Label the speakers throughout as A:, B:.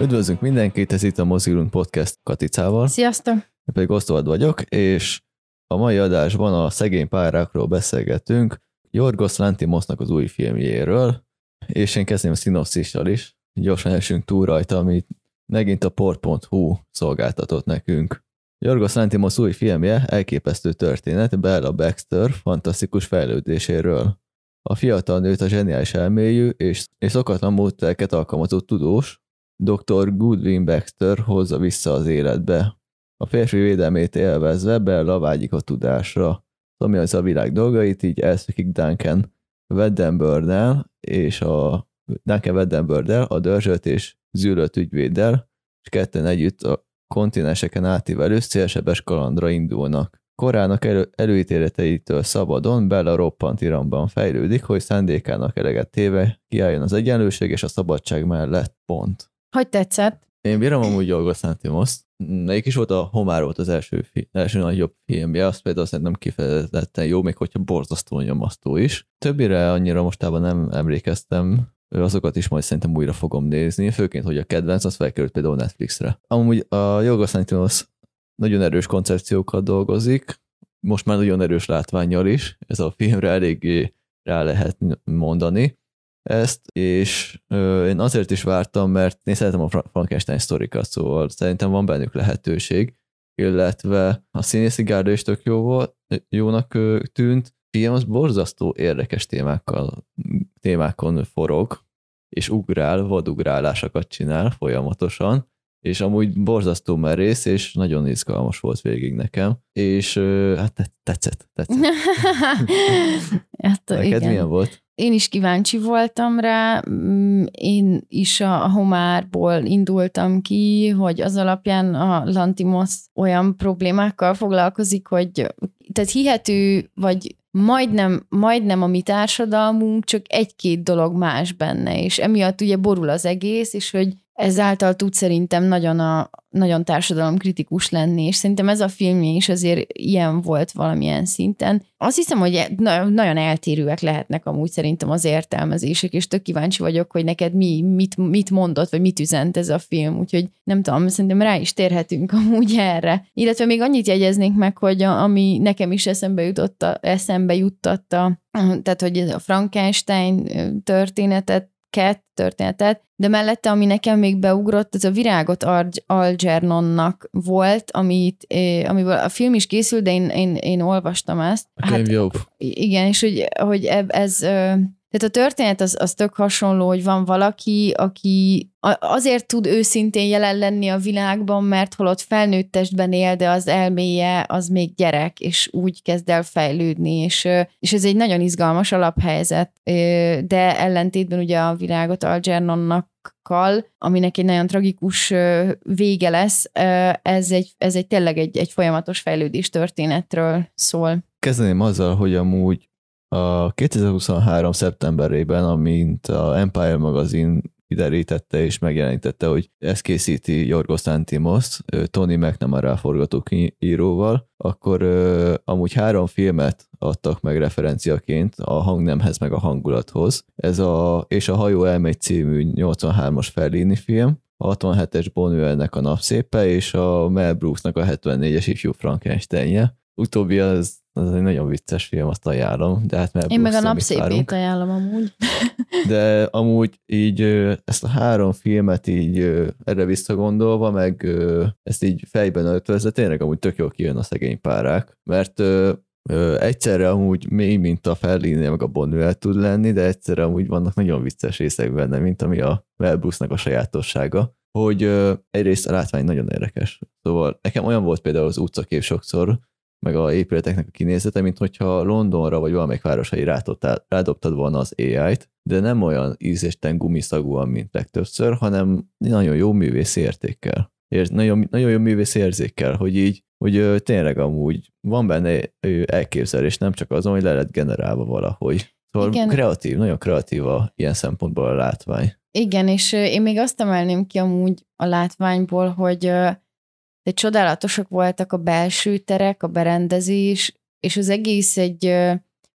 A: Üdvözlünk mindenkit, ez itt a Mozilunk Podcast Katicával.
B: Sziasztok!
A: Én pedig Osztovad vagyok, és a mai adásban a szegény párákról beszélgetünk, Jorgos Lantimosnak az új filmjéről, és én kezdném a szinopszissal is. Gyorsan esünk túl rajta, amit megint a port.hu szolgáltatott nekünk. Jorgos Lantimos új filmje elképesztő történet Bella Baxter fantasztikus fejlődéséről. A fiatal nőt a zseniális elmélyű és, és szokatlan módszereket alkalmazott tudós, dr. Goodwin Baxter hozza vissza az életbe. A férfi védelmét élvezve Bella vágyik a tudásra. Az a világ dolgait, így elszökik Duncan Weddenburnel és a Duncan Weddenburnel, a dörzsölt és zűrölt ügyvéddel, és ketten együtt a kontinenseken átívelő szélsebes kalandra indulnak. Korának elő, előítéleteitől szabadon Bella roppant iramban fejlődik, hogy szándékának eleget téve kiálljon az egyenlőség és a szabadság mellett. Pont.
B: Hogy tetszett?
A: Én bírom amúgy Jorgos Lanthimos. Melyik is volt a Homár volt az első, fi, első nagyobb filmje, azt például szerintem kifejezetten jó, még hogyha borzasztó nyomasztó is. Többire annyira mostában nem emlékeztem, azokat is majd szerintem újra fogom nézni, főként, hogy a kedvenc, az felkerült például Netflixre. Amúgy a Jorgos Lanthimos nagyon erős koncepciókat dolgozik, most már nagyon erős látványjal is, ez a filmre eléggé rá lehet mondani ezt, és ö, én azért is vártam, mert én szeretem a Frankenstein sztorikat, szóval szerintem van bennük lehetőség, illetve a színészi gárda is tök jó volt, jónak ö, tűnt. Film az borzasztó érdekes témákkal, témákon forog, és ugrál, vadugrálásokat csinál folyamatosan, és amúgy borzasztó merész, és nagyon izgalmas volt végig nekem, és hát tetszett, tetszett.
B: hát,
A: Neked
B: igen.
A: milyen volt?
B: Én is kíváncsi voltam rá, mm, én is a homárból indultam ki, hogy az alapján a Lantimos olyan problémákkal foglalkozik, hogy tehát hihető, vagy majdnem, majdnem a mi társadalmunk, csak egy-két dolog más benne, és emiatt ugye borul az egész, és hogy ezáltal tud szerintem nagyon, a, nagyon társadalomkritikus lenni, és szerintem ez a filmje is azért ilyen volt valamilyen szinten. Azt hiszem, hogy nagyon eltérőek lehetnek amúgy szerintem az értelmezések, és tök kíváncsi vagyok, hogy neked mi, mit, mit mondott, vagy mit üzent ez a film, úgyhogy nem tudom, szerintem rá is térhetünk amúgy erre. Illetve még annyit jegyeznénk meg, hogy a, ami nekem is eszembe jutotta, eszembe juttatta, tehát hogy a Frankenstein történetet Cat történetet, de mellette, ami nekem még beugrott, ez a Virágot Algernonnak volt, amit, amiből a film is készült, de én, én, én olvastam ezt.
A: A hát, jobb.
B: Igen, és hogy, hogy ez tehát a történet az, az tök hasonló, hogy van valaki, aki azért tud őszintén jelen lenni a világban, mert holott felnőtt testben él, de az elméje az még gyerek, és úgy kezd el fejlődni, és, és ez egy nagyon izgalmas alaphelyzet, de ellentétben ugye a világot Algernonnak kal, aminek egy nagyon tragikus vége lesz, ez egy, ez egy tényleg egy, egy folyamatos fejlődés történetről szól.
A: Kezdeném azzal, hogy amúgy a 2023. szeptemberében, amint a Empire magazin kiderítette és megjelenítette, hogy ezt készíti Jorgos Lantimos, Tony McNamara forgatóíróval, akkor uh, amúgy három filmet adtak meg referenciaként a hangnemhez meg a hangulathoz. Ez a És a hajó elmegy című 83-as Fellini film, a 67-es Bonuelnek a napszépe, és a Mel Brooksnak a 74-es ifjú Frankensteinje. Utóbbi az az egy nagyon vicces film, azt ajánlom. De hát
B: Én meg a napszépét ajánlom amúgy.
A: De amúgy így ezt a három filmet így erre visszagondolva, meg ezt így fejben öltözve, tényleg amúgy tök jól kijön a szegény párák, mert egyszerre amúgy mély, mint a Fellini, meg a Bonnuel tud lenni, de egyszerre amúgy vannak nagyon vicces részek benne, mint ami a Mel a sajátossága, hogy egyrészt a látvány nagyon érdekes. Szóval nekem olyan volt például az utcakép sokszor, meg a épületeknek a kinézete, mint hogyha Londonra vagy valamelyik városai rádobtad volna az AI-t, de nem olyan ízésten gumiszagúan, mint legtöbbször, hanem nagyon jó művész értékkel. Ér, nagyon, nagyon jó művész érzékkel, hogy így, hogy tényleg amúgy van benne elképzelés, nem csak azon, hogy le lett generálva valahogy. Szóval Igen. kreatív, nagyon kreatív a ilyen szempontból a látvány.
B: Igen, és én még azt emelném ki amúgy a látványból, hogy de csodálatosak voltak a belső terek, a berendezés, és az egész egy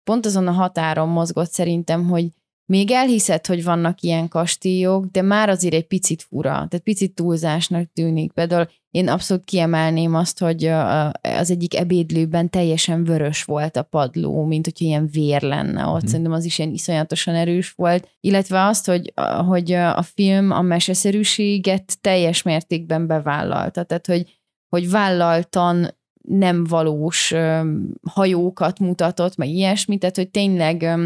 B: pont azon a határon mozgott szerintem, hogy még elhiszed, hogy vannak ilyen kastélyok, de már azért egy picit fura, tehát picit túlzásnak tűnik. Például én abszolút kiemelném azt, hogy az egyik ebédlőben teljesen vörös volt a padló, mint hogyha ilyen vér lenne ott. Hmm. Szerintem az is ilyen iszonyatosan erős volt. Illetve azt, hogy, hogy a film a meseszerűséget teljes mértékben bevállalta. Tehát, hogy, hogy vállaltan nem valós hajókat mutatott, meg ilyesmit, tehát, hogy tényleg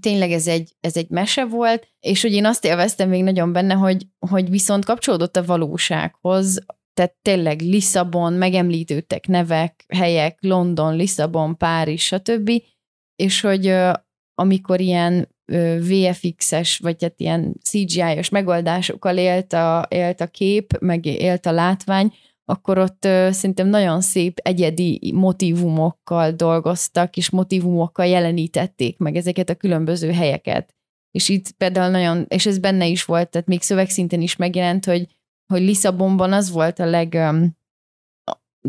B: tényleg ez egy, ez egy mese volt, és hogy én azt élveztem még nagyon benne, hogy, hogy viszont kapcsolódott a valósághoz, tehát tényleg Lisszabon, megemlítődtek nevek, helyek, London, Lisszabon, Párizs, stb., és hogy amikor ilyen VFX-es, vagy hát ilyen CGI-os megoldásokkal élt a, élt a kép, meg élt a látvány, akkor ott szerintem nagyon szép egyedi motivumokkal dolgoztak, és motivumokkal jelenítették meg ezeket a különböző helyeket. És itt például nagyon, és ez benne is volt, tehát még szövegszinten is megjelent, hogy, hogy Lisszabonban az volt a leg,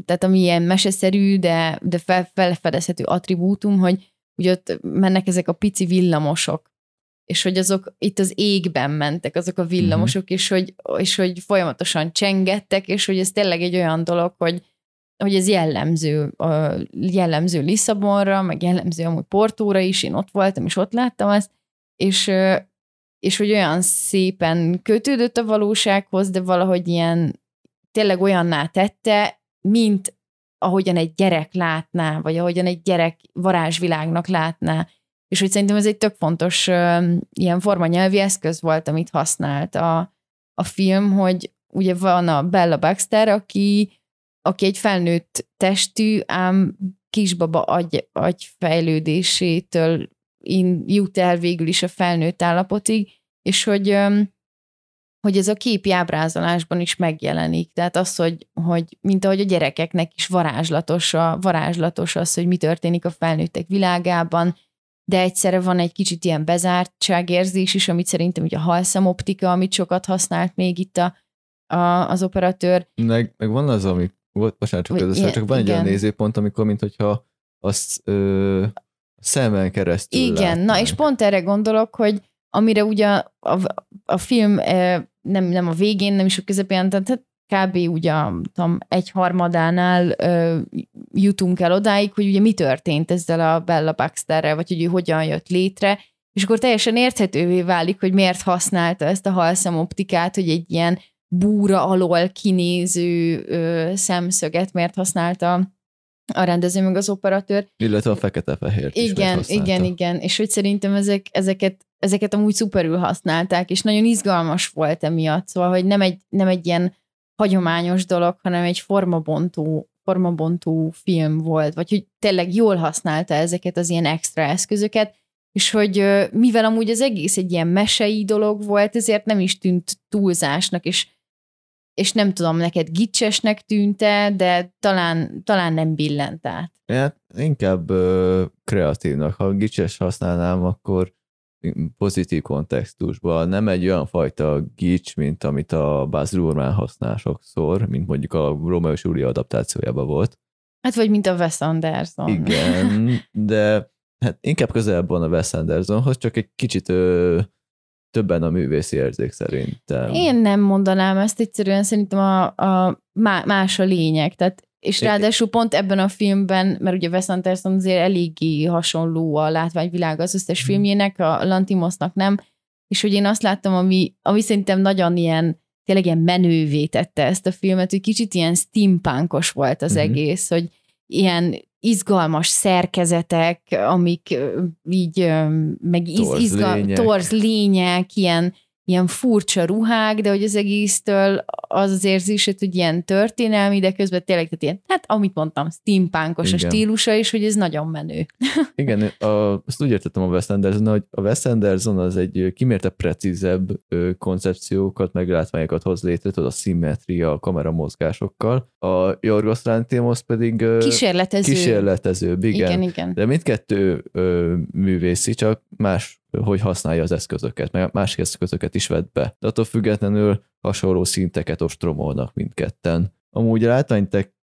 B: tehát ami ilyen meseszerű, de, de fel, felfedezhető attribútum, hogy, hogy ott mennek ezek a pici villamosok, és hogy azok itt az égben mentek, azok a villamosok, uh-huh. és, hogy, és hogy folyamatosan csengettek, és hogy ez tényleg egy olyan dolog, hogy, hogy ez jellemző, jellemző Lisszabonra, meg jellemző amúgy Portóra is, én ott voltam, és ott láttam ezt, és, és hogy olyan szépen kötődött a valósághoz, de valahogy ilyen tényleg olyanná tette, mint ahogyan egy gyerek látná, vagy ahogyan egy gyerek varázsvilágnak látná, és hogy szerintem ez egy tök fontos ilyen formanyelvi eszköz volt, amit használt a, a film, hogy ugye van a Bella Baxter, aki, aki egy felnőtt testű, ám kisbaba agy, agyfejlődésétől in, jut el végül is a felnőtt állapotig, és hogy, hogy ez a képi ábrázolásban is megjelenik. Tehát az, hogy, hogy mint ahogy a gyerekeknek is varázslatos, a, varázslatos az, hogy mi történik a felnőttek világában, de egyszerre van egy kicsit ilyen bezártságérzés is, amit szerintem ugye a halszemoptika, amit sokat használt még itt a, a, az operatőr.
A: Meg, meg van az, ami, volt, bocsánat, csak, az, ilyen, csak van egy olyan nézőpont, amikor, mint hogyha azt ö, szemen keresztül
B: Igen, látnánk. na és pont erre gondolok, hogy amire ugye a, a, a film nem, nem a végén, nem is a közepén, tehát kb. ugye tudom, egy harmadánál ö, jutunk el odáig, hogy ugye mi történt ezzel a Bella Baxterrel, vagy hogy ő hogyan jött létre, és akkor teljesen érthetővé válik, hogy miért használta ezt a halszemoptikát, hogy egy ilyen búra alól kinéző ö, szemszöget miért használta a rendező meg az operatőr.
A: Illetve a fekete-fehér
B: Igen, igen, igen. És hogy szerintem ezek, ezeket, ezeket amúgy szuperül használták, és nagyon izgalmas volt emiatt. Szóval, hogy nem egy, nem egy ilyen hagyományos dolog, hanem egy formabontó, formabontó film volt, vagy hogy tényleg jól használta ezeket az ilyen extra eszközöket, és hogy mivel amúgy az egész egy ilyen mesei dolog volt, ezért nem is tűnt túlzásnak, és, és nem tudom, neked gicsesnek tűnte, de talán, talán nem billent át.
A: Hát inkább ö, kreatívnak. Ha gicses használnám, akkor pozitív kontextusban, nem egy olyan fajta gics, mint amit a Baz Luhrmann használ sokszor, mint mondjuk a Romeo és Julia adaptációjában volt.
B: Hát vagy mint a Wes Anderson.
A: Igen, de hát inkább közelebb van a Wes Andersonhoz, csak egy kicsit ö, többen a művészi érzék szerintem.
B: Én nem mondanám ezt, egyszerűen szerintem a, a más a lényeg. Tehát és ráadásul pont ebben a filmben, mert ugye Wes Anderson azért eléggé hasonló a látványvilág az összes hmm. filmjének, a Lantimosnak nem, és hogy én azt láttam, ami, ami szerintem nagyon ilyen, tényleg ilyen menővé tette ezt a filmet, hogy kicsit ilyen steampunkos volt az mm-hmm. egész, hogy ilyen izgalmas szerkezetek, amik így meg iz, izgal, torz lények, ilyen ilyen furcsa ruhák, de hogy az egésztől az az érzésed, hogy ilyen történelmi, de közben tényleg, tehát ilyen, hát amit mondtam, steampunkos Igen. a stílusa, és hogy ez nagyon menő.
A: Igen, a, azt úgy értettem a Wes Anderson, hogy a Wes Anderson az egy kimérte precízebb koncepciókat, meg látványokat hoz létre, tudod, a szimmetria, a kameramozgásokkal. A Jorgos Lantimos pedig
B: kísérletező.
A: kísérletezőbb, igen.
B: igen, igen.
A: De mindkettő ö, művészi, csak más hogy használja az eszközöket, meg más eszközöket is vett be. De attól függetlenül hasonló szinteket ostromolnak mindketten. Amúgy a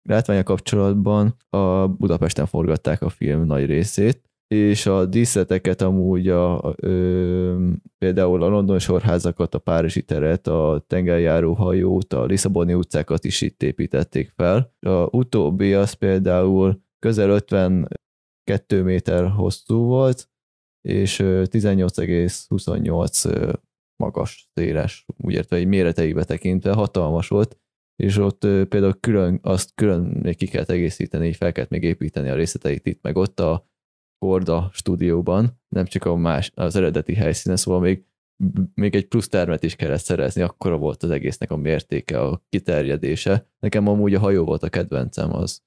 A: látványa kapcsolatban a Budapesten forgatták a film nagy részét, és a díszleteket amúgy a, ö, például a london sorházakat, a Párizsi teret, a tengerjáró hajót, a Lisszaboni utcákat is itt építették fel. A utóbbi az például közel 52 méter hosszú volt, és 18,28 magas, széles, úgy értve, egy méreteibe tekintve hatalmas volt, és ott például külön, azt külön még ki kellett egészíteni, fel kellett még építeni a részleteit itt, meg ott a Korda stúdióban, nem csak a más, az eredeti helyszínen, szóval még, még egy plusz termet is kellett szerezni, akkora volt az egésznek a mértéke, a kiterjedése. Nekem amúgy a hajó volt a kedvencem, az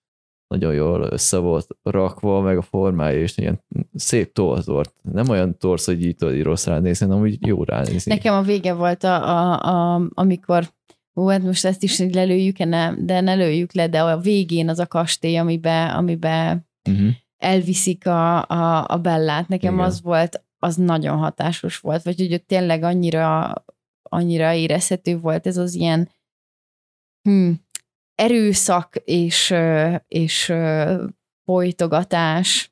A: nagyon jól össze volt rakva, meg a formája, és ilyen szép torz volt. Nem olyan torz, hogy így tudod, rossz ránézni, hanem úgy jó ránézni.
B: Nekem a vége volt, a, a, a, amikor Ó, hát most ezt is lelőjük-e, nem, de ne lőjük le, de a végén az a kastély, amiben, amiben uh-huh. elviszik a, a, a Bellát. Nekem Igen. az volt, az nagyon hatásos volt, vagy hogy tényleg annyira, annyira érezhető volt ez az ilyen hm, erőszak és, és folytogatás,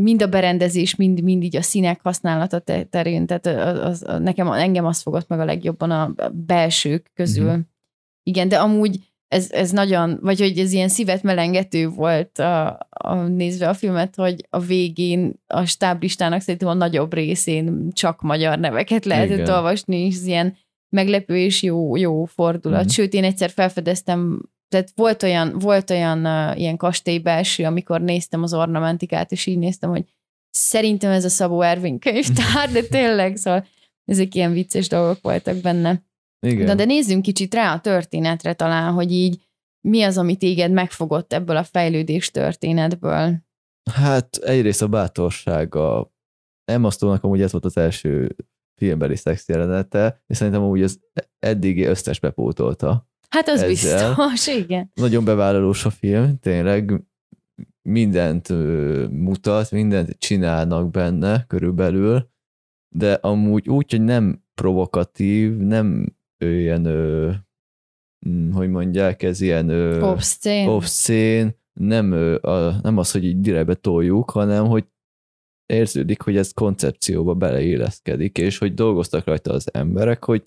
B: mind a berendezés, mind, mind így a színek használata terén, tehát az, az, nekem, engem azt fogott meg a legjobban a belsők közül. Mm-hmm. Igen, de amúgy ez, ez nagyon, vagy hogy ez ilyen szívet melengető volt a, a, nézve a filmet, hogy a végén a stáblistának szerintem a nagyobb részén csak magyar neveket lehetett Igen. olvasni, és ez ilyen meglepő és jó, jó fordulat. Mm. Sőt, én egyszer felfedeztem tehát volt olyan, volt olyan uh, ilyen kastélybelső, amikor néztem az ornamentikát, és így néztem, hogy szerintem ez a Szabó Ervin könyvtár, de tényleg, szóval ezek ilyen vicces dolgok voltak benne. Igen. Na, de nézzünk kicsit rá a történetre talán, hogy így mi az, ami téged megfogott ebből a fejlődés történetből?
A: Hát egyrészt a bátorsága. Emma Stone-nak amúgy ez volt az első filmbeli szex jelenete, és szerintem amúgy az eddigi összes bepótolta.
B: Hát az ezzel. biztos, igen.
A: Nagyon bevállalós a film, tényleg mindent mutat, mindent csinálnak benne körülbelül, de amúgy úgy, hogy nem provokatív, nem ilyen, hm, hogy mondják, ez ilyen
B: obszcén,
A: obszcén nem, a, nem az, hogy így direktbe toljuk, hanem hogy érződik, hogy ez koncepcióba beleilleszkedik, és hogy dolgoztak rajta az emberek, hogy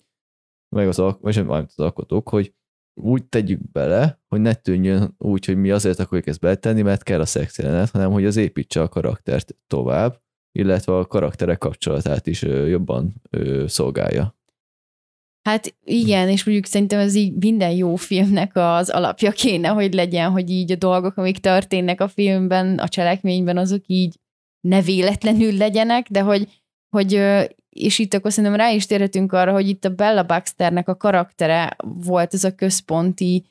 A: meg az, vagy az alkotók, hogy úgy tegyük bele, hogy ne tűnjön úgy, hogy mi azért akarjuk ezt betenni, mert kell a szexjelenet, hanem hogy az építse a karaktert tovább, illetve a karakterek kapcsolatát is jobban szolgálja.
B: Hát igen, és mondjuk szerintem ez így minden jó filmnek az alapja kéne, hogy legyen, hogy így a dolgok, amik történnek a filmben, a cselekményben, azok így ne véletlenül legyenek, de hogy, hogy és itt akkor szerintem rá is térhetünk arra, hogy itt a Bella Baxternek a karaktere volt ez a központi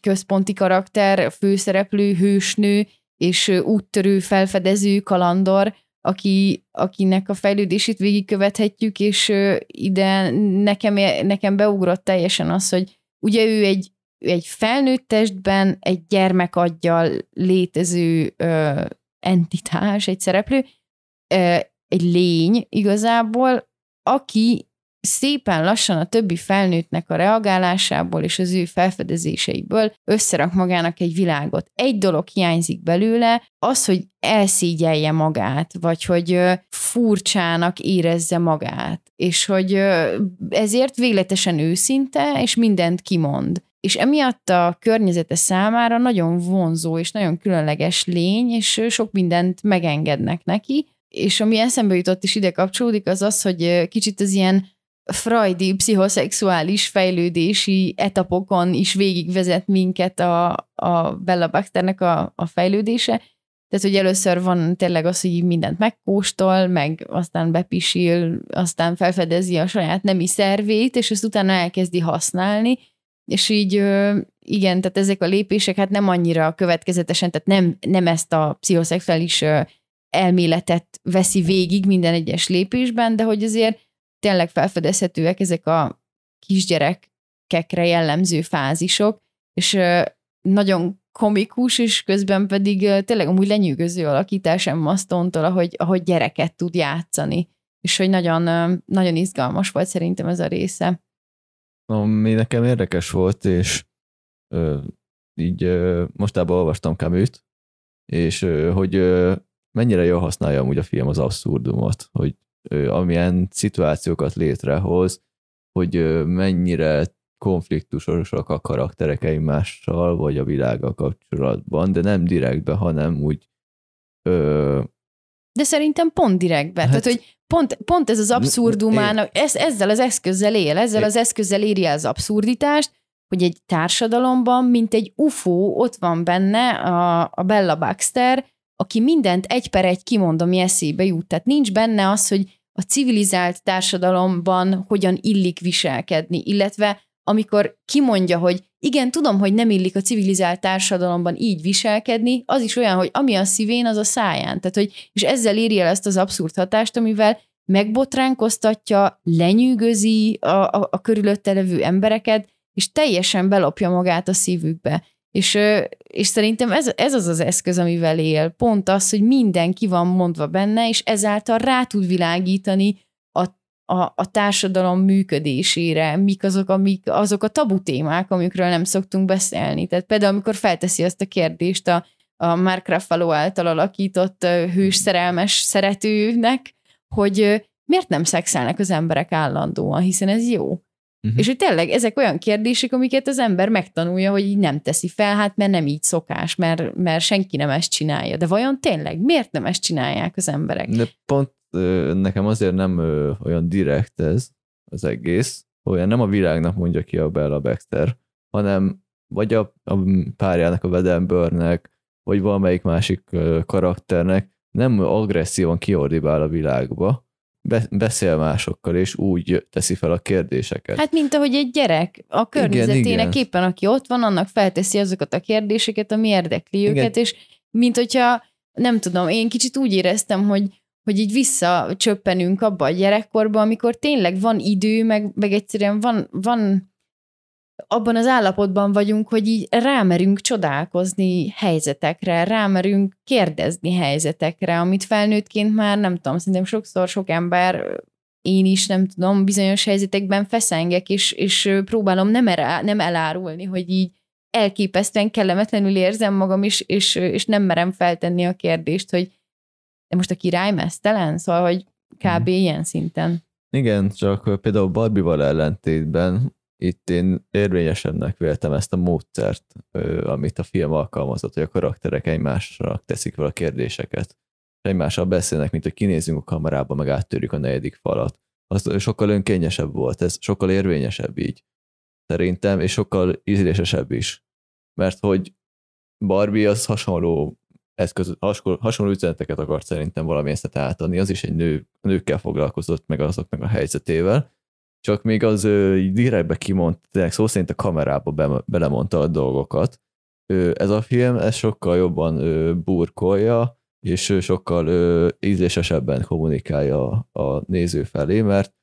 B: központi karakter, főszereplő, hősnő, és úttörő, felfedező, kalandor, aki, akinek a fejlődését végigkövethetjük, és ide nekem, nekem beugrott teljesen az, hogy ugye ő egy, egy felnőtt testben egy gyermekaggyal létező entitás, egy szereplő, egy lény igazából, aki szépen lassan a többi felnőttnek a reagálásából és az ő felfedezéseiből összerak magának egy világot. Egy dolog hiányzik belőle, az, hogy elszígyelje magát, vagy hogy furcsának érezze magát, és hogy ezért végletesen őszinte, és mindent kimond. És emiatt a környezete számára nagyon vonzó és nagyon különleges lény, és sok mindent megengednek neki, és ami eszembe jutott és ide kapcsolódik, az az, hogy kicsit az ilyen freudi, pszichoszexuális fejlődési etapokon is végigvezet minket a, a Bella Baxternek a, a fejlődése. Tehát, hogy először van tényleg az, hogy mindent megkóstol, meg aztán bepisil, aztán felfedezi a saját nemi szervét, és ezt utána elkezdi használni, és így igen, tehát ezek a lépések hát nem annyira következetesen, tehát nem, nem ezt a pszichoszexuális elméletet veszi végig minden egyes lépésben, de hogy azért tényleg felfedezhetőek ezek a kisgyerekekre jellemző fázisok, és nagyon komikus, és közben pedig tényleg amúgy lenyűgöző alakítás Emma Stone-tól, ahogy, ahogy gyereket tud játszani, és hogy nagyon, nagyon izgalmas volt szerintem ez a része.
A: Ami nekem érdekes volt, és ö, így ö, mostában olvastam Camus-t, és hogy mennyire jól használja amúgy a film az abszurdumot, hogy amilyen szituációkat létrehoz, hogy mennyire konfliktusosak a karakterek egymással, vagy a világgal kapcsolatban, de nem direktbe, hanem úgy ö...
B: De szerintem pont direktbe. Hát, Tehát, hogy pont, pont ez az abszurdumának, ez, ezzel az eszközzel él, ezzel az eszközzel éri az abszurditást, hogy egy társadalomban, mint egy UFO, ott van benne a, a Bella Baxter, aki mindent egy per egy kimond, ami eszébe jut. Tehát nincs benne az, hogy a civilizált társadalomban hogyan illik viselkedni, illetve amikor kimondja, hogy igen, tudom, hogy nem illik a civilizált társadalomban így viselkedni, az is olyan, hogy ami a szívén, az a száján. Tehát, hogy, és ezzel éri el ezt az abszurd hatást, amivel megbotránkoztatja, lenyűgözi a, a, a körülötte levő embereket, és teljesen belopja magát a szívükbe. És, és szerintem ez, ez az az eszköz, amivel él. Pont az, hogy minden ki van mondva benne, és ezáltal rá tud világítani a, a, társadalom működésére, mik azok, amik, azok a tabu témák, amikről nem szoktunk beszélni. Tehát például, amikor felteszi azt a kérdést a, a Mark Ruffalo által alakított hős szerelmes szeretőnek, hogy miért nem szexelnek az emberek állandóan, hiszen ez jó. Uh-huh. És hogy tényleg ezek olyan kérdések, amiket az ember megtanulja, hogy így nem teszi fel, hát mert nem így szokás, mert, mert senki nem ezt csinálja. De vajon tényleg miért nem ezt csinálják az emberek?
A: De pont nekem azért nem olyan direkt ez az egész, olyan nem a világnak mondja ki a Bella Baxter, hanem vagy a, a párjának, a Vedembörnek, vagy valamelyik másik karakternek nem agresszívan kiordibál a világba, be, beszél másokkal, és úgy teszi fel a kérdéseket.
B: Hát, mint ahogy egy gyerek a környezetének igen, igen. éppen, aki ott van, annak felteszi azokat a kérdéseket, ami érdekli igen. őket, és mint hogyha, nem tudom, én kicsit úgy éreztem, hogy, hogy így visszacsöppenünk abba a gyerekkorba, amikor tényleg van idő, meg, meg egyszerűen van, van abban az állapotban vagyunk, hogy így rámerünk csodálkozni helyzetekre, rámerünk kérdezni helyzetekre, amit felnőttként már nem tudom, szerintem sokszor sok ember, én is nem tudom, bizonyos helyzetekben feszengek, és, és próbálom nem, erá, nem elárulni, hogy így elképesztően kellemetlenül érzem magam, is, és, és nem merem feltenni a kérdést, hogy de most a király mesztelen? Szóval, hogy kb. Hmm. ilyen szinten.
A: Igen, csak például Barbie-val ellentétben itt én érvényesebbnek véltem ezt a módszert, amit a film alkalmazott, hogy a karakterek egymásra teszik fel a kérdéseket, és egymással beszélnek, mint hogy kinézünk a kamerába, meg áttörjük a negyedik falat. Az sokkal önkényesebb volt, ez sokkal érvényesebb így, szerintem, és sokkal ízlésesebb is. Mert hogy Barbie az hasonló eszköz, hasonló üzeneteket akart szerintem valamilyen átadni, az is egy nő, nőkkel foglalkozott meg azoknak a helyzetével, csak még az így direktbe kimondta, szó szerint a kamerába be, belemondta a dolgokat. Ez a film, ez sokkal jobban burkolja, és sokkal ízlésesebben kommunikálja a néző felé, mert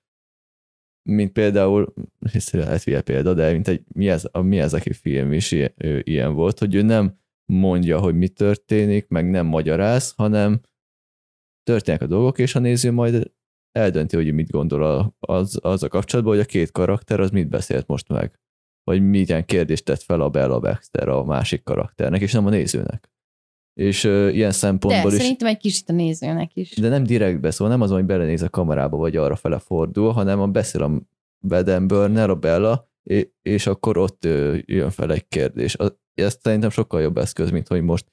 A: mint például, ez lehet hülye példa, de mint egy mi ez, a mi ez, aki film is ilyen, ilyen volt, hogy ő nem mondja, hogy mi történik, meg nem magyaráz, hanem történnek a dolgok, és a néző majd eldönti, hogy mit gondol az, az a kapcsolatban, hogy a két karakter az mit beszélt most meg. Vagy milyen kérdést tett fel a Bella Baxter a másik karakternek, és nem a nézőnek. És uh, ilyen szempontból
B: de,
A: is...
B: szerintem egy kicsit a nézőnek is.
A: De nem direktbe, szóval nem az, hogy belenéz a kamerába, vagy arra fele fordul, hanem a beszél a Beden Burner, a Bella, és akkor ott jön fel egy kérdés. Ez szerintem sokkal jobb eszköz, mint hogy most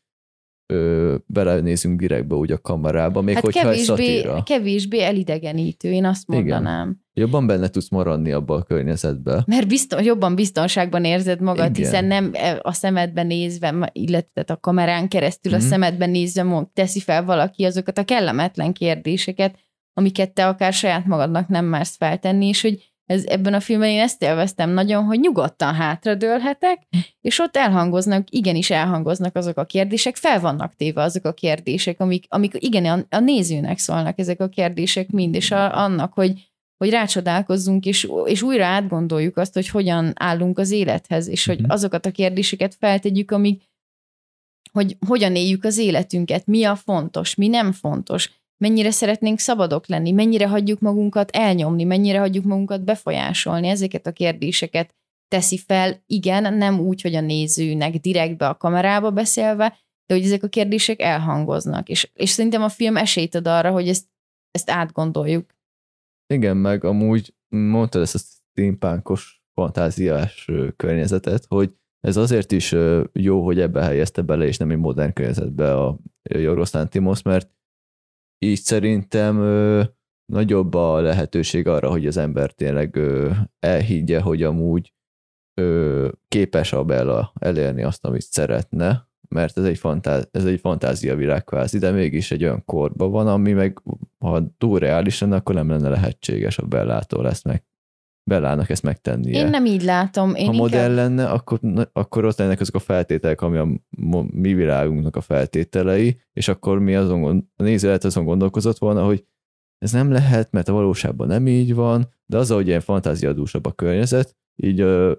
A: ö, belenézünk direktbe úgy a kamerába, még hát hogyha kevésbé,
B: kevésbé elidegenítő, én azt mondanám. Igen.
A: Jobban benne tudsz maradni abba a környezetbe.
B: Mert bizton, jobban biztonságban érzed magad, Igen. hiszen nem e, a szemedben nézve, illetve a kamerán keresztül mm-hmm. a mhm. szemedben nézve teszi fel valaki azokat a kellemetlen kérdéseket, amiket te akár saját magadnak nem mersz feltenni, és hogy ez, ebben a filmben én ezt élveztem nagyon, hogy nyugodtan hátradőlhetek, és ott elhangoznak, igenis elhangoznak azok a kérdések, fel vannak téve azok a kérdések, amik, amik igen, a, a nézőnek szólnak ezek a kérdések mind, és a, annak, hogy, hogy rácsodálkozzunk, és, és újra átgondoljuk azt, hogy hogyan állunk az élethez, és hogy mhm. azokat a kérdéseket feltegyük, amik, hogy hogyan éljük az életünket, mi a fontos, mi nem fontos, mennyire szeretnénk szabadok lenni, mennyire hagyjuk magunkat elnyomni, mennyire hagyjuk magunkat befolyásolni, ezeket a kérdéseket teszi fel, igen, nem úgy, hogy a nézőnek direktbe a kamerába beszélve, de hogy ezek a kérdések elhangoznak, és, és szerintem a film esélyt ad arra, hogy ezt, ezt átgondoljuk.
A: Igen, meg amúgy mondtad ezt a steampunkos fantáziás környezetet, hogy ez azért is jó, hogy ebbe helyezte bele, és nem egy modern környezetbe a Jorgos Lantimos, mert így szerintem nagyobb a lehetőség arra, hogy az ember tényleg elhiggye, hogy amúgy képes a Bella elérni azt, amit szeretne, mert ez egy, fantáz, ez egy fantázia világ kvázi, de mégis egy olyan korban van, ami meg, ha túl reális lenne, akkor nem lenne lehetséges a Bellától ezt meg Bellának ezt megtennie.
B: Én nem így látom. Én
A: ha
B: inkább...
A: modell lenne, akkor, akkor ott lennek azok a feltételek, ami a mi világunknak a feltételei, és akkor mi azon, a néző lehet azon gondolkozott volna, hogy ez nem lehet, mert a valóságban nem így van, de az, hogy ilyen fantáziadúsabb a környezet, így ö,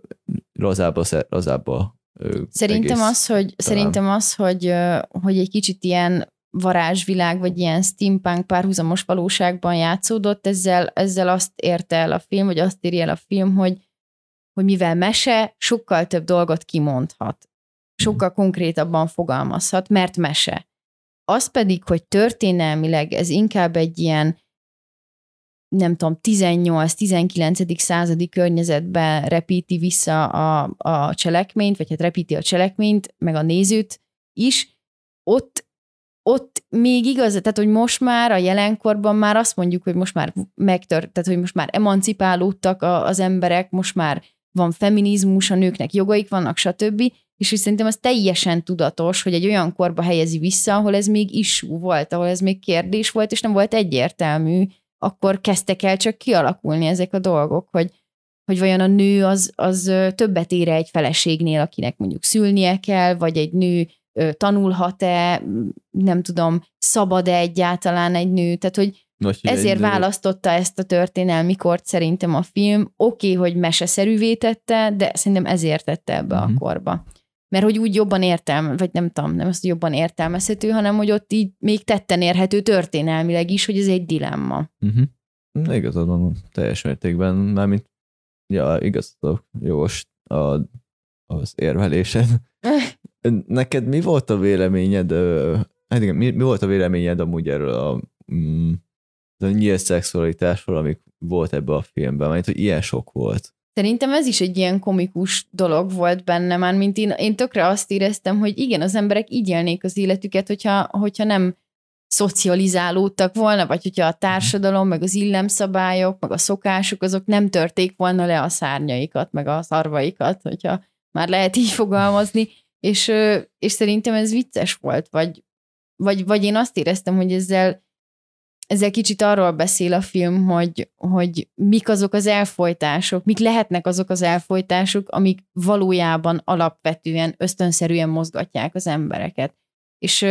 A: lazába, lazába ö,
B: Szerintem az, hogy, talán. szerintem az, hogy, hogy egy kicsit ilyen varázsvilág, vagy ilyen steampunk párhuzamos valóságban játszódott, ezzel, ezzel azt érte el a film, vagy azt írja el a film, hogy, hogy mivel mese, sokkal több dolgot kimondhat. Sokkal konkrétabban fogalmazhat, mert mese. Az pedig, hogy történelmileg ez inkább egy ilyen nem tudom, 18-19. századi környezetben repíti vissza a, a cselekményt, vagy hát repíti a cselekményt, meg a nézőt is, ott ott még igaz, tehát hogy most már a jelenkorban már azt mondjuk, hogy most már megtört, tehát hogy most már emancipálódtak a, az emberek, most már van feminizmus, a nőknek jogaik vannak, stb. És hogy szerintem az teljesen tudatos, hogy egy olyan korba helyezi vissza, ahol ez még issú volt, ahol ez még kérdés volt, és nem volt egyértelmű, akkor kezdtek el csak kialakulni ezek a dolgok, hogy, hogy vajon a nő az, az többet ére egy feleségnél, akinek mondjuk szülnie kell, vagy egy nő tanulhat-e, nem tudom, szabad-e egyáltalán egy nő, tehát hogy Most ezért választotta ezt a történelmi kort szerintem a film. Oké, okay, hogy meseszerűvé tette, de szerintem ezért tette ebbe uh-huh. a mhm. korba. Mert hogy úgy jobban értelme, vagy nem tudom, nem azt, hogy jobban értelmezhető, hanem hogy ott így még tetten érhető történelmileg is, hogy ez egy dilemma.
A: Uh-huh. Igazad van, teljes mértékben, mármint ja, igazad jó a, az érvelésed. Neked mi volt a véleményed, hát igen, mi, mi volt a véleményed amúgy erről a, mm, a nyílt szexualitásról, amik volt ebbe a filmben, mert hogy ilyen sok volt.
B: Szerintem ez is egy ilyen komikus dolog volt benne, már mint én, én tökre azt éreztem, hogy igen, az emberek így élnék az életüket, hogyha, hogyha nem szocializálódtak volna, vagy hogyha a társadalom, meg az illemszabályok, meg a szokások, azok nem törték volna le a szárnyaikat, meg a szarvaikat, hogyha már lehet így fogalmazni, és, és szerintem ez vicces volt, vagy, vagy, vagy én azt éreztem, hogy ezzel, ezzel kicsit arról beszél a film, hogy, hogy mik azok az elfolytások, mik lehetnek azok az elfolytások, amik valójában alapvetően, ösztönszerűen mozgatják az embereket. És,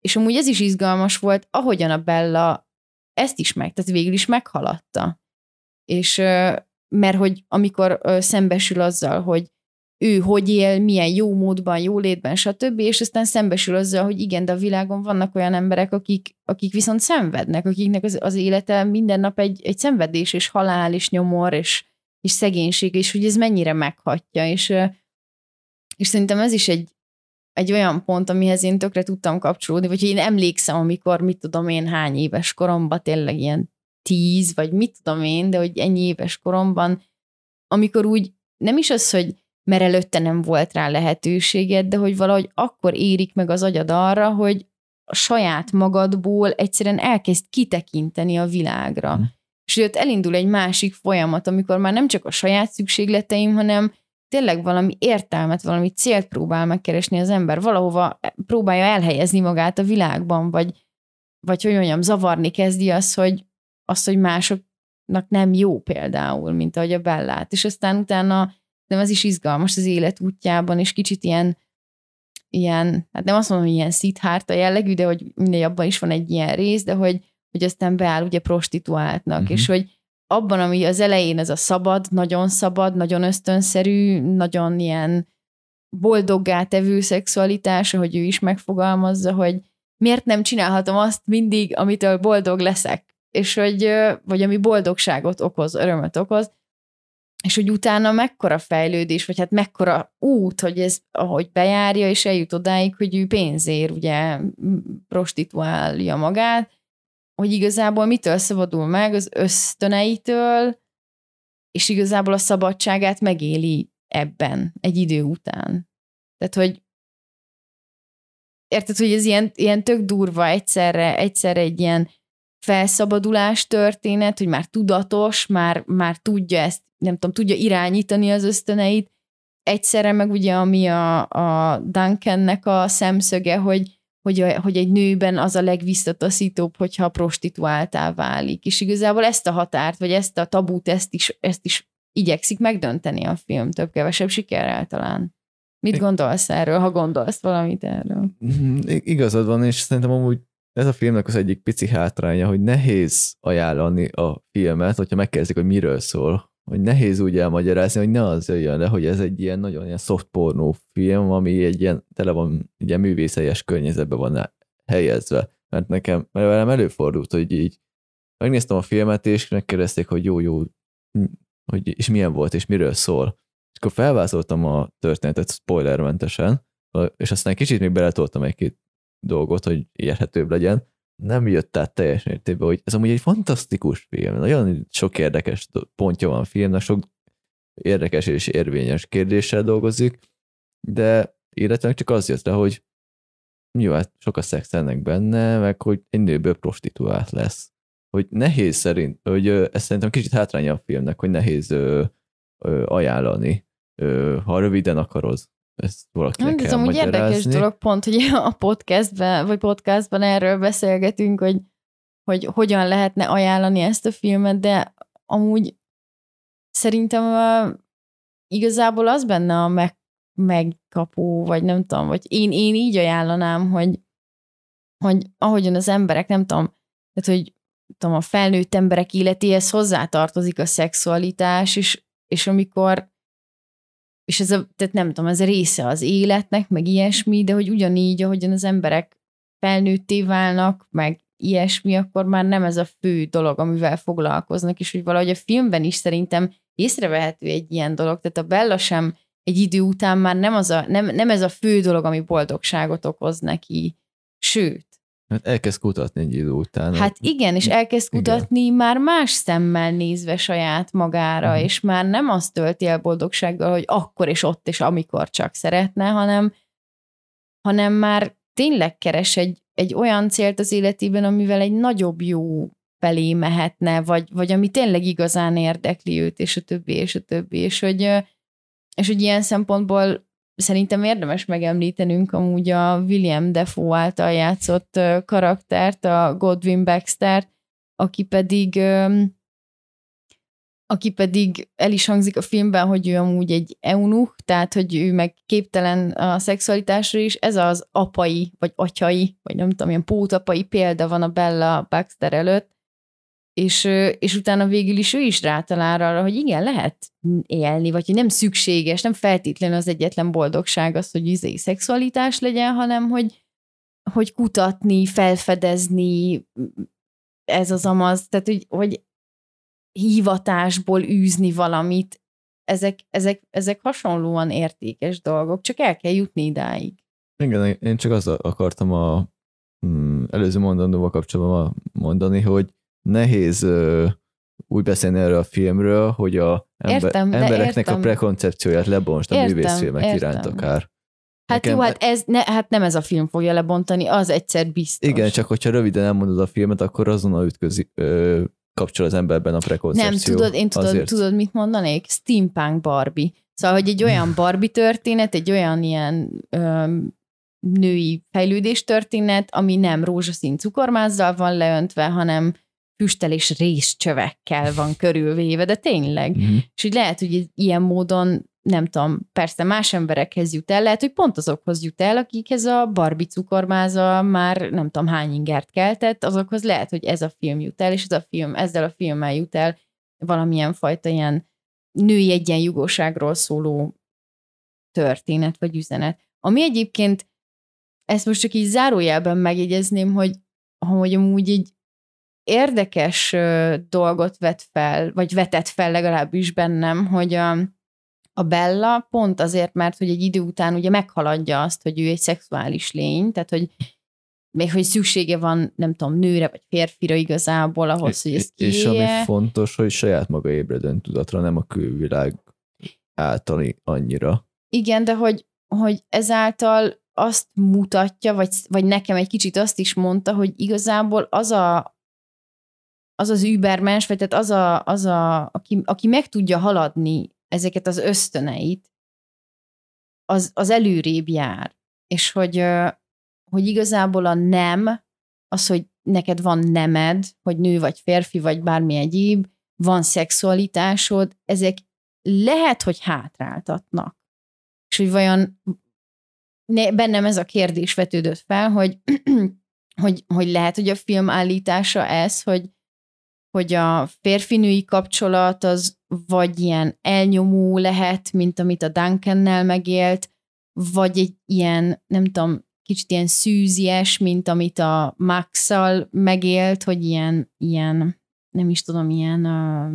B: és amúgy ez is izgalmas volt, ahogyan a Bella ezt is meg, tehát végül is meghaladta. És mert hogy amikor szembesül azzal, hogy ő hogy él, milyen jó módban, jó létben, stb., és aztán szembesül azzal, hogy igen, de a világon vannak olyan emberek, akik, akik viszont szenvednek, akiknek az, az élete minden nap egy, egy szenvedés, és halál, és nyomor, és, és szegénység, és hogy ez mennyire meghatja, és, és szerintem ez is egy, egy olyan pont, amihez én tökre tudtam kapcsolódni, vagy én emlékszem, amikor, mit tudom én, hány éves koromban, tényleg ilyen tíz, vagy mit tudom én, de hogy ennyi éves koromban, amikor úgy nem is az, hogy mert előtte nem volt rá lehetőséged, de hogy valahogy akkor érik meg az agyad arra, hogy a saját magadból egyszerűen elkezd kitekinteni a világra. Mm. És hogy ott elindul egy másik folyamat, amikor már nem csak a saját szükségleteim, hanem tényleg valami értelmet, valami célt próbál megkeresni az ember, valahova próbálja elhelyezni magát a világban, vagy, vagy hogy mondjam, zavarni kezdi az, hogy, az, hogy másoknak nem jó például, mint ahogy a Bellát. És aztán utána de ez is izgalmas az élet útjában, és kicsit ilyen, ilyen, hát nem azt mondom, hogy ilyen szithárta jellegű, de hogy mindegy, abban is van egy ilyen rész, de hogy, hogy aztán beáll ugye prostituáltnak, uh-huh. és hogy abban, ami az elején ez a szabad, nagyon szabad, nagyon ösztönszerű, nagyon ilyen boldoggá tevő szexualitás, hogy ő is megfogalmazza, hogy miért nem csinálhatom azt mindig, amitől boldog leszek, és hogy, vagy ami boldogságot okoz, örömet okoz, és hogy utána mekkora fejlődés, vagy hát mekkora út, hogy ez, ahogy bejárja, és eljut odáig, hogy ő pénzért ugye prostituálja magát, hogy igazából mitől szabadul meg az ösztöneitől, és igazából a szabadságát megéli ebben egy idő után. Tehát, hogy érted, hogy ez ilyen, ilyen tök durva egyszerre, egyszerre egy ilyen felszabadulás történet, hogy már tudatos, már, már tudja ezt, nem tudom, tudja irányítani az ösztöneit, egyszerre meg ugye, ami a, a Duncannek a szemszöge, hogy, hogy, a, hogy egy nőben az a legvisszataszítóbb, hogyha prostituáltá válik. És igazából ezt a határt, vagy ezt a tabút, ezt is, ezt is igyekszik megdönteni a film, több-kevesebb sikerrel talán. Mit gondolsz erről, ha gondolsz valamit erről?
A: Mhm, igazad van, és szerintem amúgy ez a filmnek az egyik pici hátránya, hogy nehéz ajánlani a filmet, hogyha megkezdik, hogy miről szól. Hogy nehéz úgy elmagyarázni, hogy ne az jöjjön le, hogy ez egy ilyen nagyon ilyen soft pornó film, ami egy ilyen tele van, ilyen művészelyes környezetben van helyezve. Mert nekem, mert velem előfordult, hogy így megnéztem a filmet, és megkérdezték, hogy jó, jó, hogy és milyen volt, és miről szól. És akkor felvázoltam a történetet spoilermentesen, és aztán kicsit még beletoltam egy-két dolgot, hogy érhetőbb legyen. Nem jött át teljes mértékben, hogy ez amúgy egy fantasztikus film. Nagyon sok érdekes pontja van a filmnek, sok érdekes és érvényes kérdéssel dolgozik, de illetve csak az jött le, hogy jó, hát sok a szex ennek benne, meg hogy egy nőből prostituált lesz. Hogy nehéz szerint, hogy ez szerintem kicsit hátránya a filmnek, hogy nehéz ö, ö, ajánlani, ö, ha röviden akarod ezt valakinek
B: Ez amúgy érdekes dolog pont, hogy a podcastben, vagy podcastban erről beszélgetünk, hogy, hogy hogyan lehetne ajánlani ezt a filmet, de amúgy szerintem uh, igazából az benne a meg, megkapó, vagy nem tudom, vagy én, én így ajánlanám, hogy, hogy ahogyan az emberek, nem tudom, tehát, hogy tudom, a felnőtt emberek életéhez hozzátartozik a szexualitás, és, és amikor és ez a, tehát nem tudom, ez a része az életnek, meg ilyesmi, de hogy ugyanígy, ahogyan az emberek felnőtté válnak, meg ilyesmi, akkor már nem ez a fő dolog, amivel foglalkoznak, és hogy valahogy a filmben is szerintem észrevehető egy ilyen dolog, tehát a Bella sem egy idő után már nem, az a, nem, nem ez a fő dolog, ami boldogságot okoz neki, sőt,
A: Hát elkezd kutatni egy idő után.
B: Hát igen, és elkezd kutatni igen. már más szemmel nézve saját magára, uh-huh. és már nem azt tölti el boldogsággal, hogy akkor és ott és amikor csak szeretne, hanem, hanem már tényleg keres egy, egy olyan célt az életében, amivel egy nagyobb jó felé mehetne, vagy, vagy ami tényleg igazán érdekli őt, és a többi, és a többi, és hogy, és hogy ilyen szempontból szerintem érdemes megemlítenünk amúgy a William Defoe által játszott karaktert, a Godwin Baxter, aki pedig aki pedig el is hangzik a filmben, hogy ő amúgy egy eunuch, tehát hogy ő meg képtelen a szexualitásra is, ez az apai, vagy atyai, vagy nem tudom, ilyen pótapai példa van a Bella Baxter előtt, és, és utána végül is ő is rátalál arra, hogy igen, lehet élni, vagy hogy nem szükséges, nem feltétlenül az egyetlen boldogság az, hogy izé szexualitás legyen, hanem hogy, hogy kutatni, felfedezni, ez az amaz, tehát hogy, hogy hivatásból űzni valamit, ezek, ezek, ezek hasonlóan értékes dolgok, csak el kell jutni idáig.
A: Igen, én csak azt akartam a mm, előző mondandóval kapcsolatban mondani, hogy nehéz ö, úgy beszélni erről a filmről, hogy a ember, értem, embereknek értem. a prekoncepcióját lebonst a művészfilmek értem. iránt akár.
B: Hát Nekem, jó, hát, ez, ne, hát nem ez a film fogja lebontani, az egyszer biztos.
A: Igen, csak hogyha röviden elmondod a filmet, akkor azonnal ütközik, ö, kapcsol az emberben a prekoncepció.
B: Nem, tudod, én tudod, tudod, mit mondanék? Steampunk Barbie. Szóval, hogy egy olyan Barbie történet, egy olyan ilyen ö, női fejlődés történet, ami nem rózsaszín cukormázzal van leöntve, hanem füstel és részcsövekkel van körülvéve, de tényleg. Mm-hmm. És így lehet, hogy ilyen módon nem tudom, persze más emberekhez jut el, lehet, hogy pont azokhoz jut el, akikhez a Barbie cukormáza már nem tudom hány ingert keltett, azokhoz lehet, hogy ez a film jut el, és ez a film, ezzel a filmmel jut el valamilyen fajta ilyen női egyenjugóságról szóló történet vagy üzenet. Ami egyébként, ezt most csak így zárójelben megjegyezném, hogy hogy amúgy így érdekes dolgot vet fel, vagy vetett fel legalábbis bennem, hogy a, a Bella pont azért, mert hogy egy idő után ugye meghaladja azt, hogy ő egy szexuális lény, tehát hogy még hogy szüksége van, nem tudom, nőre vagy férfira igazából ahhoz, hogy ezt
A: És ami fontos, hogy saját maga ébredőn tudatra, nem a külvilág általi annyira.
B: Igen, de hogy, hogy ezáltal azt mutatja, vagy, vagy nekem egy kicsit azt is mondta, hogy igazából az a az az übermens, vagy tehát az, a, az a, aki, aki meg tudja haladni ezeket az ösztöneit, az, az előrébb jár. És hogy, hogy igazából a nem, az, hogy neked van nemed, hogy nő vagy férfi, vagy bármi egyéb, van szexualitásod, ezek lehet, hogy hátráltatnak. És hogy vajon ne, bennem ez a kérdés vetődött fel, hogy, hogy, hogy lehet, hogy a film állítása ez, hogy, hogy a férfinői kapcsolat az vagy ilyen elnyomó lehet, mint amit a Duncannel megélt, vagy egy ilyen, nem tudom, kicsit ilyen szűzies, mint amit a max megélt, hogy ilyen, ilyen nem is tudom, ilyen
A: uh,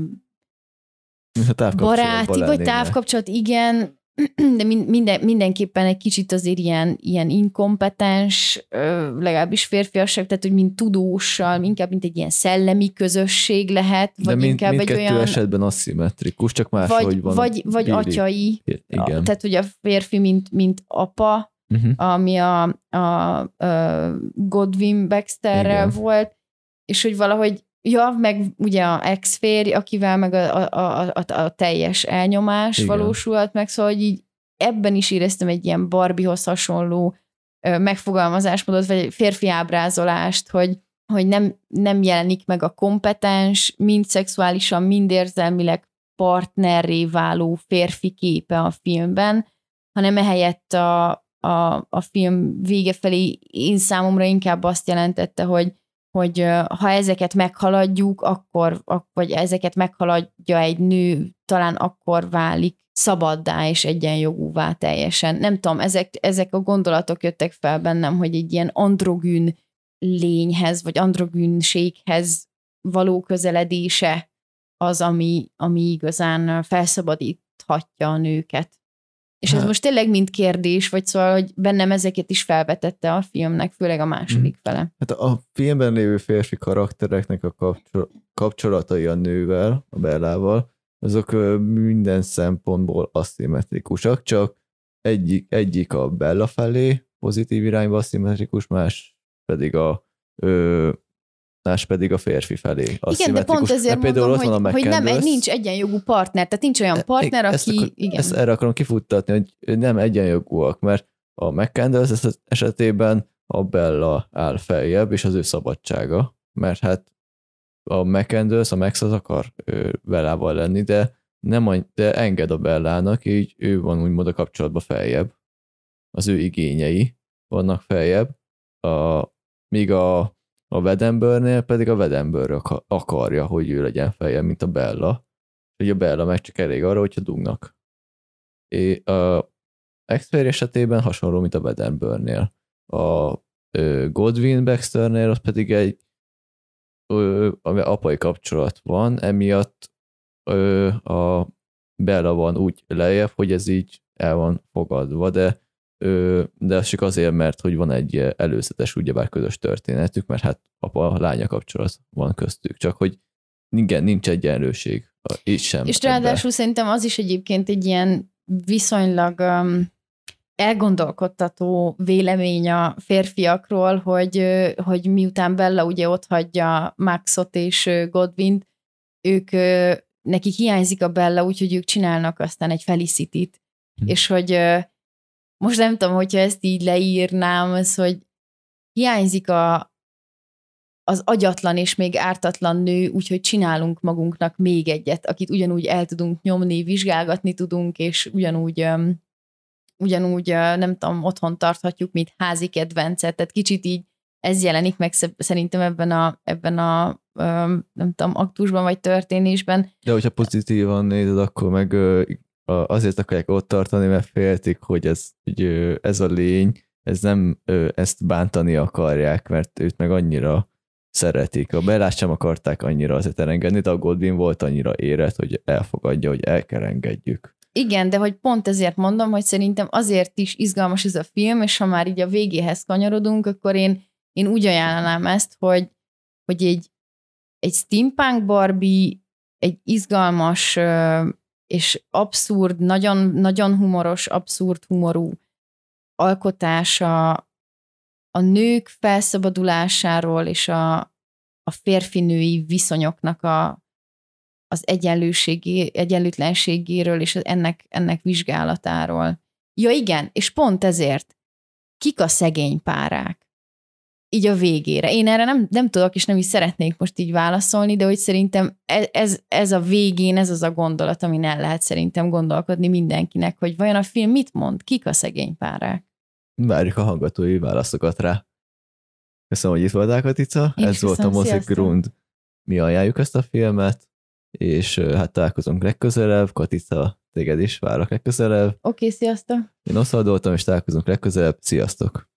B: baráti, vagy távkapcsolat, igen, de minden, mindenképpen egy kicsit azért ilyen, ilyen inkompetens, legalábbis férfiasság, tehát hogy mint tudóssal, inkább mint egy ilyen szellemi közösség lehet,
A: vagy
B: mind, inkább
A: egy olyan... esetben aszimmetrikus, csak más,
B: vagy,
A: van.
B: Vagy, vagy atyai, igen. tehát hogy a férfi mint, mint apa, uh-huh. ami a, a, a Godwin Baxterrel volt, és hogy valahogy Ja, meg ugye a ex-férj, akivel meg a, a, a, a, a teljes elnyomás Igen. valósult meg, szóval hogy így ebben is éreztem egy ilyen Barbiehoz hasonló megfogalmazásmódot, vagy férfi ábrázolást, hogy, hogy nem, nem jelenik meg a kompetens, mind szexuálisan, mind érzelmileg partnerré váló férfi képe a filmben, hanem ehelyett a, a, a film vége felé én számomra inkább azt jelentette, hogy hogy ha ezeket meghaladjuk, akkor, vagy ezeket meghaladja egy nő, talán akkor válik szabaddá és egyenjogúvá teljesen. Nem tudom, ezek, ezek a gondolatok jöttek fel bennem, hogy egy ilyen androgyn lényhez, vagy androgynséghez való közeledése az, ami, ami igazán felszabadíthatja a nőket. És ez most tényleg mind kérdés, vagy szóval, hogy bennem ezeket is felvetette a filmnek, főleg a második mhm. fele.
A: Hát a filmben lévő férfi karaktereknek a kapcsolatai a nővel, a Bellával, azok minden szempontból aszimmetrikusak, csak egyik, egyik a Bella felé pozitív irányba aszimmetrikus, más pedig a ö, más pedig a férfi felé.
B: Igen, de pont ezért de mondom, hogy, van a hogy nem, nincs egyenjogú partner, tehát nincs olyan e, partner, ezt aki... Akar, igen.
A: Ezt erre akarom kifuttatni, hogy nem egyenjogúak, mert a McCandless esetében a Bella áll feljebb, és az ő szabadsága, mert hát a McCandless, a Max az akar Bellával lenni, de nem de enged a Bellának, így ő van úgymond a kapcsolatban feljebb. Az ő igényei vannak feljebb, a, míg a a Vedembörnél pedig a Vedembőr akarja, hogy ő legyen feje, mint a Bella. Hogy a Bella meg csak elég arra, hogyha dugnak. És a Expert esetében hasonló, mint a Vedembörnél. A Godwin Baxternél az pedig egy ami apai kapcsolat van, emiatt a Bella van úgy lejjebb, hogy ez így el van fogadva, de de az csak azért, mert hogy van egy előzetes, ugyebár közös történetük, mert hát apa-lánya kapcsolat van köztük, csak hogy igen, nincs egyenlőség így sem.
B: És ráadásul ebbe. szerintem az is egyébként egy ilyen viszonylag um, elgondolkodtató vélemény a férfiakról, hogy, hogy miután Bella ugye ott hagyja Maxot és Godwin, ők nekik hiányzik a Bella, úgyhogy ők csinálnak aztán egy Felicity-t, hm. és hogy most nem tudom, hogyha ezt így leírnám, az, hogy hiányzik a, az agyatlan és még ártatlan nő, úgyhogy csinálunk magunknak még egyet, akit ugyanúgy el tudunk nyomni, vizsgálgatni tudunk, és ugyanúgy um, ugyanúgy, nem tudom, otthon tarthatjuk, mint házi kedvencet, tehát kicsit így ez jelenik meg szerintem ebben a, ebben a nem tudom, aktusban vagy történésben.
A: De hogyha pozitívan nézed, akkor meg azért akarják ott tartani, mert féltik, hogy ez, hogy ez a lény, ez nem ezt bántani akarják, mert őt meg annyira szeretik. A Bellát sem akarták annyira azért elengedni, de a Godwin volt annyira érett, hogy elfogadja, hogy el kell engedjük.
B: Igen, de hogy pont ezért mondom, hogy szerintem azért is izgalmas ez a film, és ha már így a végéhez kanyarodunk, akkor én, én úgy ajánlanám ezt, hogy, hogy egy, egy steampunk Barbie, egy izgalmas és abszurd, nagyon, nagyon humoros, abszurd humorú alkotása a nők felszabadulásáról és a, a férfinői viszonyoknak a, az egyenlőségé, egyenlőtlenségéről és ennek, ennek vizsgálatáról. Ja igen, és pont ezért kik a szegény párák? Így a végére. Én erre nem, nem tudok, és nem is szeretnék most így válaszolni, de hogy szerintem ez, ez, ez a végén, ez az a gondolat, amin el lehet szerintem gondolkodni mindenkinek, hogy vajon a film mit mond, kik a szegény párák?
A: Várjuk a hallgatói válaszokat rá. Köszönöm, hogy itt voltál, Katica. Én Ez volt a Mozik Grund. Mi ajánljuk ezt a filmet, és hát találkozunk legközelebb. Katica, téged is várok legközelebb. Oké,
B: okay, sziasztok!
A: Én oszaldoltam, és találkozunk legközelebb. Sziasztok!